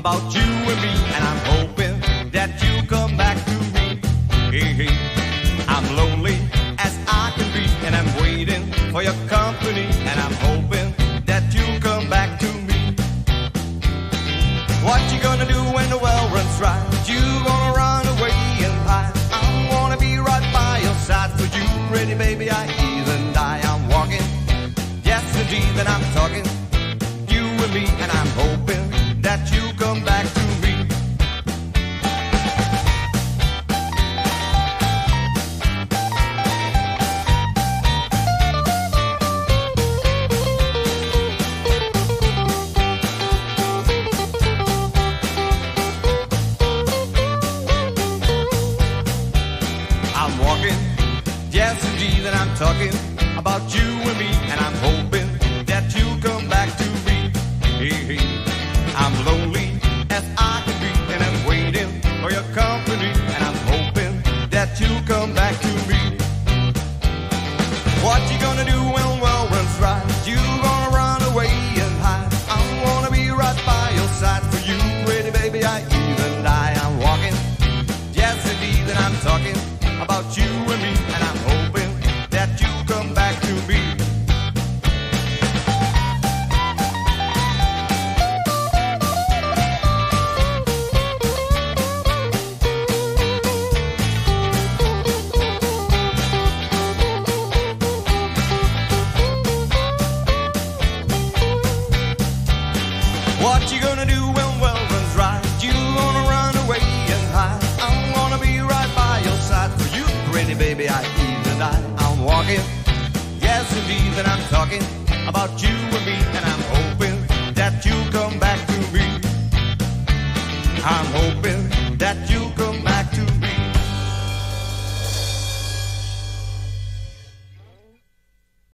about you and me, and I'm hoping that you come back to me. Hey, hey, I'm lonely as I can be, and I'm waiting for your company, and I'm hoping that you'll come back to me. What you gonna do when the well runs dry? You gonna run away and hide? I wanna be right by your side for you, pretty baby. I even die. I'm walking, yes indeed, that I'm talking. Me, and I'm hoping that you come back to me. I'm walking, yes indeed, and I'm talking about you and me, and I'm come back to me. What you gonna do when well runs dry? You gonna run away and hide? I wanna be right by your side for you, pretty baby. I even die. I'm walking. Yes, indeed, and I'm talking about you and me, What you gonna do when well runs dry? You gonna run away and hide? I'm gonna be right by your side for you, pretty baby. I even die. I'm walking, yes indeed, and I'm talking about you and me, and I'm hoping that you come back to me. I'm hoping